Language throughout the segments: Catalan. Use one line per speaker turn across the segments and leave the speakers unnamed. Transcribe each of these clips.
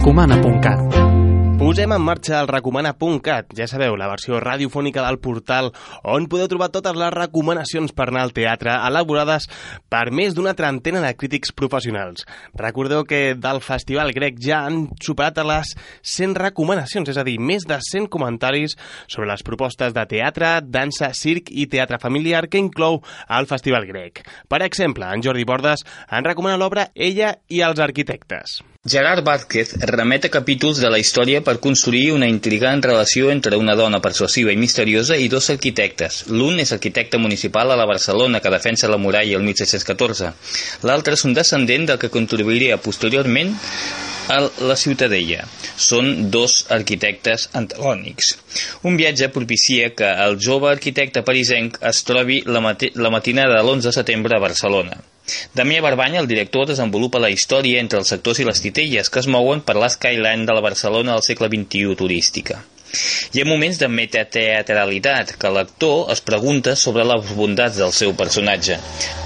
recomana.cat.
Posem en marxa el recomana.cat, ja sabeu, la versió radiofònica del portal on podeu trobar totes les recomanacions per anar al teatre elaborades per més d'una trentena de crítics professionals. Recordeu que del Festival Grec ja han superat les 100 recomanacions, és a dir, més de 100 comentaris sobre les propostes de teatre, dansa, circ i teatre familiar que inclou el Festival Grec. Per exemple, en Jordi Bordes en recomana l'obra Ella i els arquitectes.
Gerard Vázquez remet a capítols de la història per construir una intrigant relació entre una dona persuasiva i misteriosa i dos arquitectes. L'un és arquitecte municipal a la Barcelona que defensa la muralla el 1614. L'altre és un descendent del que contribuiria posteriorment a la Ciutadella. Són dos arquitectes antagònics. Un viatge propicia que el jove arquitecte parisenc es trobi la, mati la matinada de l'11 de setembre a Barcelona. Damià Barbany, el director, desenvolupa la història entre els sectors i les titelles que es mouen per l'Skyline de la Barcelona del segle XXI turística. Hi ha moments de metateatralitat que l'actor es pregunta sobre les bondats del seu personatge.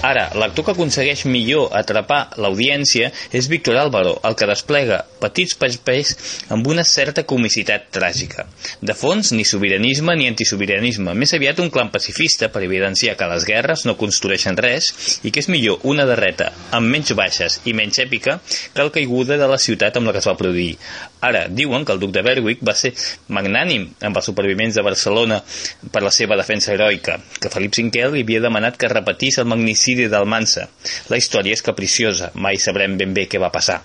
Ara, l'actor que aconsegueix millor atrapar l'audiència és Víctor Álvaro, el que desplega petits papers amb una certa comicitat tràgica. De fons, ni sobiranisme ni antisobiranisme, més aviat un clan pacifista per evidenciar que les guerres no construeixen res i que és millor una darreta amb menys baixes i menys èpica que el caiguda de la ciutat amb la que es va produir. Ara, diuen que el duc de Berwick va ser magnànim amb els supervivents de Barcelona per la seva defensa heroica, que Felip V li havia demanat que repetís el magnicidi d'Almansa. La història és capriciosa, mai sabrem ben bé què va passar.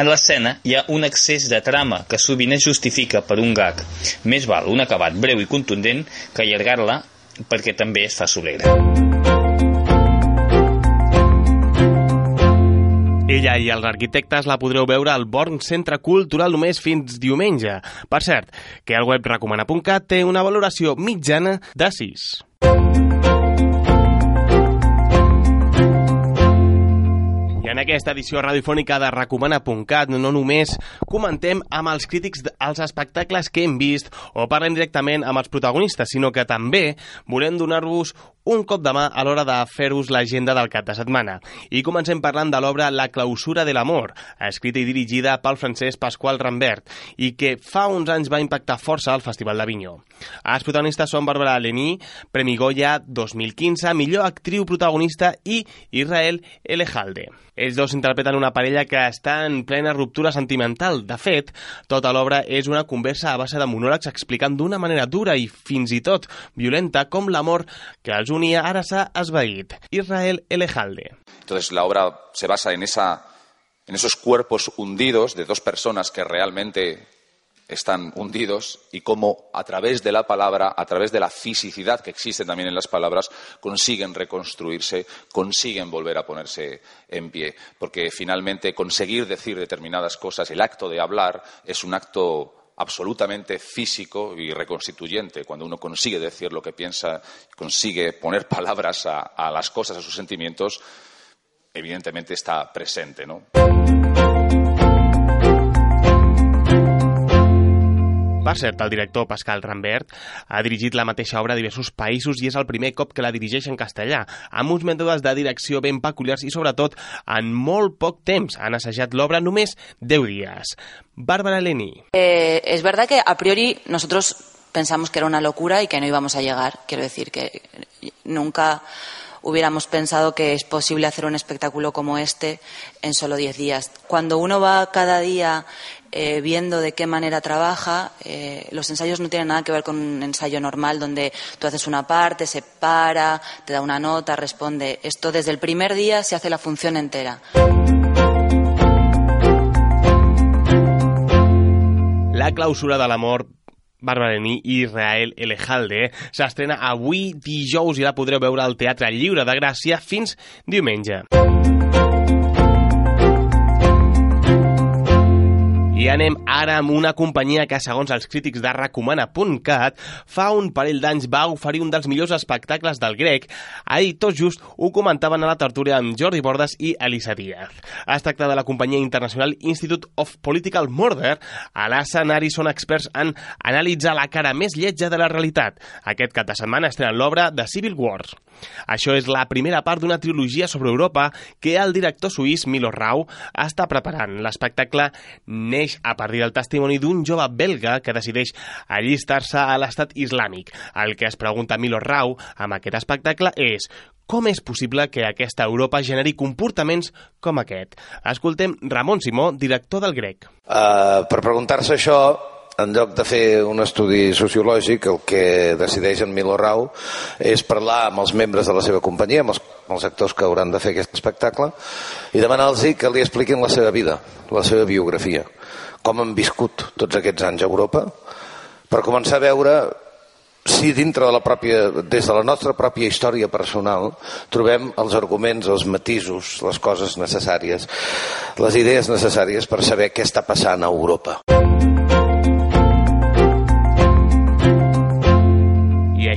En l'escena hi ha un excés de trama que sovint es justifica per un gag. Més val un acabat breu i contundent que allargar-la perquè també es fa solegra.
Ella i els arquitectes la podreu veure al Born Centre Cultural només fins diumenge. Per cert, que el web recomana.cat té una valoració mitjana de 6. I en aquesta edició radiofònica de Recomana.cat no només comentem amb els crítics els espectacles que hem vist o parlem directament amb els protagonistes, sinó que també volem donar-vos un cop de mà a l'hora de fer-vos l'agenda del cap de setmana. I comencem parlant de l'obra La clausura de l'amor, escrita i dirigida pel francès Pasqual Rambert, i que fa uns anys va impactar força al Festival d'Avinyó. Els protagonistes són Bàrbara Lení, Premi Goya 2015, millor actriu protagonista i Israel Elejalde. Ells dos interpreten una parella que està en plena ruptura sentimental. De fet, tota l'obra és una conversa a base de monòlegs explicant d'una manera dura i fins i tot violenta com l'amor que els ha esvaït. Israel Elejalde.
Entonces la obra se basa en, esa, en esos cuerpos hundidos de dos personas que realmente están hundidos y cómo a través de la palabra, a través de la fisicidad que existe también en las palabras, consiguen reconstruirse, consiguen volver a ponerse en pie. Porque finalmente conseguir decir determinadas cosas, el acto de hablar, es un acto absolutamente físico y reconstituyente, cuando uno consigue decir lo que piensa, consigue poner palabras a, las cosas, a sus sentimientos, evidentemente está presente, ¿no?
Per cert, el director Pascal Rambert ha dirigit la mateixa obra a diversos països i és el primer cop que la dirigeix en castellà, amb uns mètodes de direcció ben peculiars i, sobretot, en molt poc temps. Han assajat l'obra només 10 dies. Bárbara Leni.
Eh, es verdad que a priori nosotros pensamos que era una locura y que no íbamos a llegar. Quiero decir que nunca hubiéramos pensado que es posible hacer un espectáculo como este en solo 10 días. Cuando uno va cada día eh, viendo de qué manera trabaja. Eh, los ensayos no tienen nada que ver con un ensayo normal donde tú haces una parte, se para, te da una nota, responde. Esto desde el primer día se hace la función entera.
La clausura de l'amor Bàrbara Lení i Israel Elejalde s'estrena avui dijous i la podreu veure al Teatre Lliure de Gràcia fins diumenge. I anem ara amb una companyia que, segons els crítics de Recomana.cat, fa un parell d'anys va oferir un dels millors espectacles del grec. Ahir, tot just, ho comentaven a la tertúlia amb Jordi Bordes i Elisa Díaz. Es tracta de la companyia internacional Institute of Political Murder. A l'escenari són experts en analitzar la cara més lletja de la realitat. Aquest cap de setmana estrenen l'obra de Civil Wars. Això és la primera part d'una trilogia sobre Europa que el director suís Milo Rau està preparant. L'espectacle neix neix a partir del testimoni d'un jove belga que decideix allistar-se a l'estat islàmic. El que es pregunta Milo Rau amb aquest espectacle és com és possible que aquesta Europa generi comportaments com aquest? Escoltem Ramon Simó, director del Grec.
Uh, per preguntar-se això, en lloc de fer un estudi sociològic, el que decideix en Milo Rau és parlar amb els membres de la seva companyia, amb els, amb els actors que hauran de fer aquest espectacle, i demanar-los que li expliquin la seva vida, la seva biografia, com han viscut tots aquests anys a Europa, per començar a veure si dintre de la pròpia, des de la nostra pròpia història personal trobem els arguments, els matisos, les coses necessàries, les idees necessàries per saber què està passant a Europa.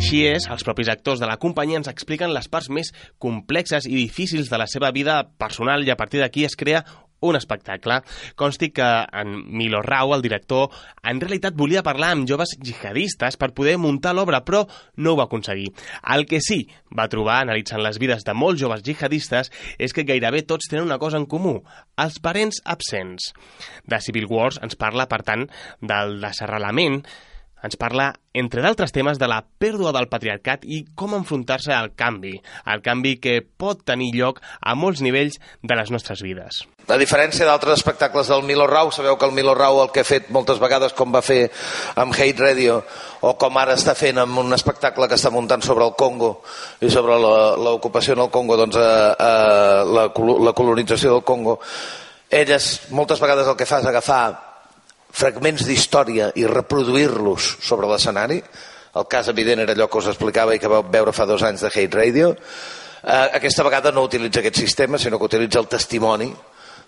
Així és, els propis actors de la companyia ens expliquen les parts més complexes i difícils de la seva vida personal i a partir d'aquí es crea un espectacle. Consti que en Milo Rau, el director, en realitat volia parlar amb joves jihadistes per poder muntar l'obra, però no ho va aconseguir. El que sí va trobar, analitzant les vides de molts joves jihadistes, és que gairebé tots tenen una cosa en comú, els parents absents. De Civil Wars ens parla, per tant, del desarrelament, ens parla, entre d'altres temes, de la pèrdua del patriarcat i com enfrontar-se al canvi, al canvi que pot tenir lloc a molts nivells de les nostres vides.
A diferència d'altres espectacles del Milo Rau, sabeu que el Milo Rau el que ha fet moltes vegades, com va fer amb Hate Radio, o com ara està fent amb un espectacle que està muntant sobre el Congo i sobre l'ocupació en el Congo, doncs, a, eh, a, eh, la, la colonització del Congo, elles moltes vegades el que fa és agafar fragments d'història i reproduir-los sobre l'escenari. El cas evident era allò que us explicava i que vau veure fa dos anys de Hate Radio. Eh, aquesta vegada no utilitza aquest sistema, sinó que utilitza el testimoni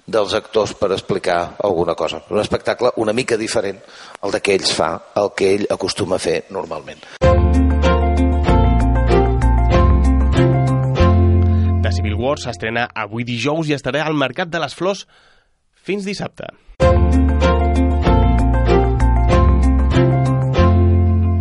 dels actors per explicar alguna cosa. Un espectacle una mica diferent al que ells fa, el que ell acostuma a fer normalment.
The Civil War s'estrena avui dijous i estarà al Mercat de les Flors fins dissabte.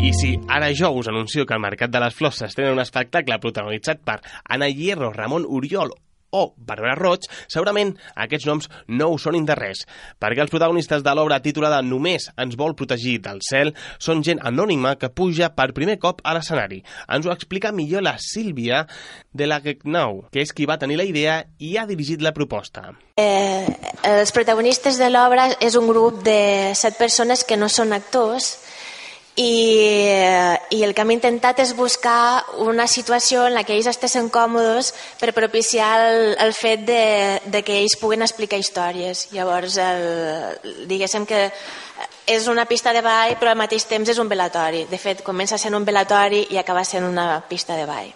I si ara jo us anuncio que al Mercat de les Flors s'estrena un espectacle protagonitzat per Anna Hierro, Ramon Oriol o Bàrbara Roig, segurament aquests noms no ho són de res, perquè els protagonistes de l'obra titulada Només ens vol protegir del cel són gent anònima que puja per primer cop a l'escenari. Ens ho explica millor la Sílvia de la Gegnau, que és qui va tenir la idea i ha dirigit la proposta.
Eh, els protagonistes de l'obra és un grup de set persones que no són actors, i, i el que hem intentat és buscar una situació en la que ells estessin còmodes per propiciar el, el fet de, de que ells puguin explicar històries. Llavors, el, diguéssim que és una pista de ball però al mateix temps és un velatori. De fet, comença sent un velatori i acaba sent una pista de ball.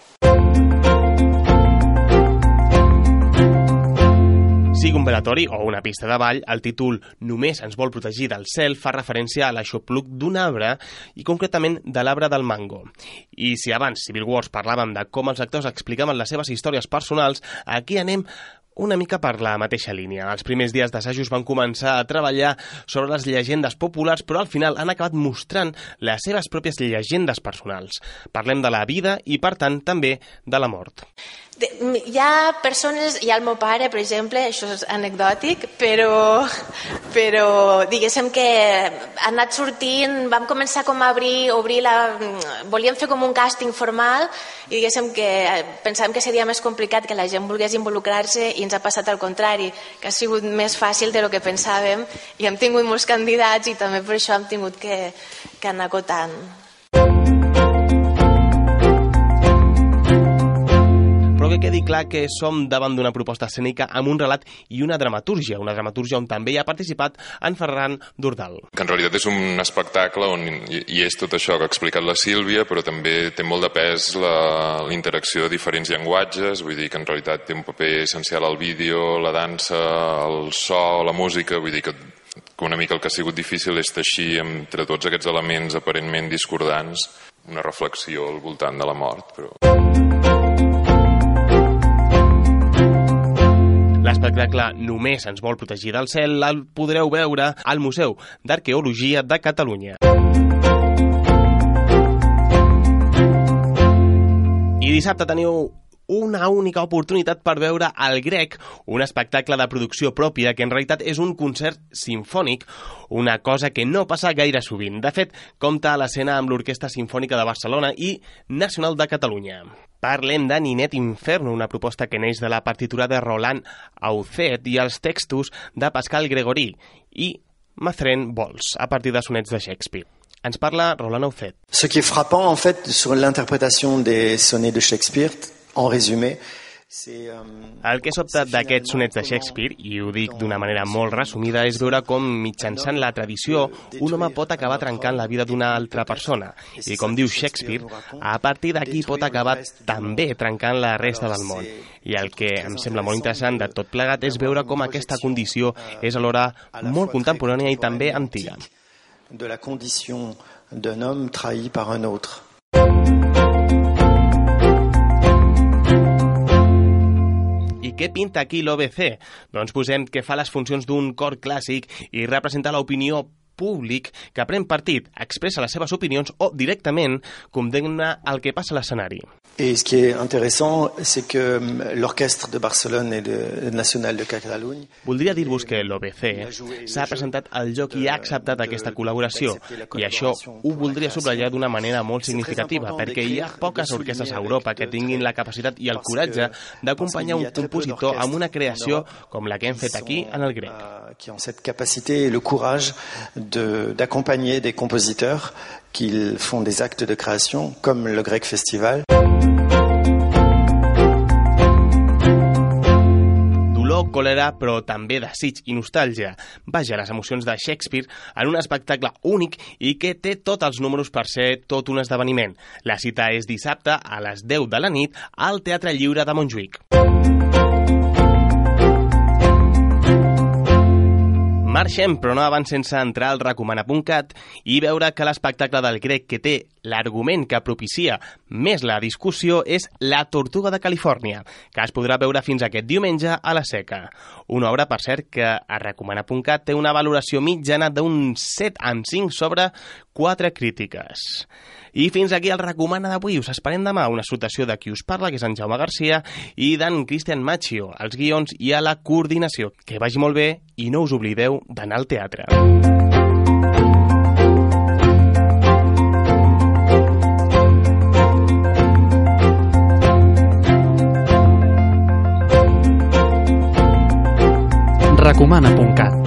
Sigui un velatori o una pista de ball, el títol Només ens vol protegir del cel fa referència a l'aixopluc d'un arbre i concretament de l'arbre del mango. I si abans Civil Wars parlàvem de com els actors explicaven les seves històries personals, aquí anem una mica per la mateixa línia. Els primers dies d'assajos van començar a treballar sobre les llegendes populars, però al final han acabat mostrant les seves pròpies llegendes personals. Parlem de la vida i, per tant, també de la mort.
De, hi ha persones, hi ha el meu pare, per exemple, això és anecdòtic, però, però diguéssim que ha anat sortint, vam començar com a obrir, obrir la... volíem fer com un càsting formal i diguéssim que pensàvem que seria més complicat que la gent volgués involucrar-se i ens ha passat al contrari, que ha sigut més fàcil de lo que pensàvem i hem tingut molts candidats i també per això hem tingut que, que anar acotant.
Clar que som davant d'una proposta escènica amb un relat i una dramatúrgia, una dramatúrgia on també hi ha participat en Ferran Dordal.
Que en realitat és un espectacle on hi és tot això que ha explicat la Sílvia, però també té molt de pes la, interacció de diferents llenguatges, vull dir que en realitat té un paper essencial al vídeo, la dansa, el so, la música, vull dir que que una mica el que ha sigut difícil és teixir entre tots aquests elements aparentment discordants una reflexió al voltant de la mort. Però...
L'espectacle Només ens vol protegir del cel el podreu veure al Museu d'Arqueologia de Catalunya. I dissabte teniu una única oportunitat per veure el grec, un espectacle de producció pròpia que en realitat és un concert sinfònic, una cosa que no passa gaire sovint. De fet, compta a l'escena amb l'Orquestra Sinfònica de Barcelona i Nacional de Catalunya. Parlem de Ninet Inferno, una proposta que neix de la partitura de Roland Aucet i els textos de Pascal Gregorí i Mathren Bols, a partir de sonets de Shakespeare. Ens parla Roland Aucet.
Ce qui est frappant, en fait, sur l'interprétation des sonnets de Shakespeare,
el que sobta d'aquests sonets de Shakespeare, i ho dic d'una manera molt resumida, és veure com mitjançant la tradició un home pot acabar trencant la vida d'una altra persona. I com diu Shakespeare, a partir d'aquí pot acabar també trencant la resta del món. I el que em sembla molt interessant de tot plegat és veure com aquesta condició és alhora molt contemporània i també antiga.
De la condició d'un home traït per un altre.
Què pinta aquí l'OBC? Doncs posem que fa les funcions d'un cor clàssic i representa l'opinió públic que pren partit, expressa les seves opinions o directament condemna el que passa a l'escenari.
Et ce qui est intéressant, c'est que l'orchestre de Barcelone et le National de Catalunya...
Voldria dir-vos que l'OBC s'ha presentat al joc i ha acceptat aquesta col·laboració, i això ho voldria subratllar d'una manera molt significativa, perquè hi ha poques orquestres a Europa que tinguin la capacitat i el coratge d'acompanyar un compositor amb una creació com la que hem fet aquí en el grec.
Qui ont cette capacité et le courage d'accompagner des compositeurs qui font des actes de création, comme le Grec Festival.
Dolor, còlera, però també desig i nostàlgia. Vaja, les emocions de Shakespeare en un espectacle únic i que té tots els números per ser tot un esdeveniment. La cita és dissabte a les 10 de la nit al Teatre Lliure de Montjuïc. Marxem, però no abans sense entrar al recomana.cat i veure que l'espectacle del grec que té l'argument que propicia més la discussió és La Tortuga de Califòrnia, que es podrà veure fins aquest diumenge a la seca. Una obra, per cert, que a recomana.cat té una valoració mitjana d'un 7 en 5 sobre 4 crítiques. I fins aquí el recomana d'avui. Us esperem demà una salutació de qui us parla, que és en Jaume Garcia, i d'en Cristian Machio, als guions i a la coordinació. Que vagi molt bé i no us oblideu d'anar al teatre.
recomana.cat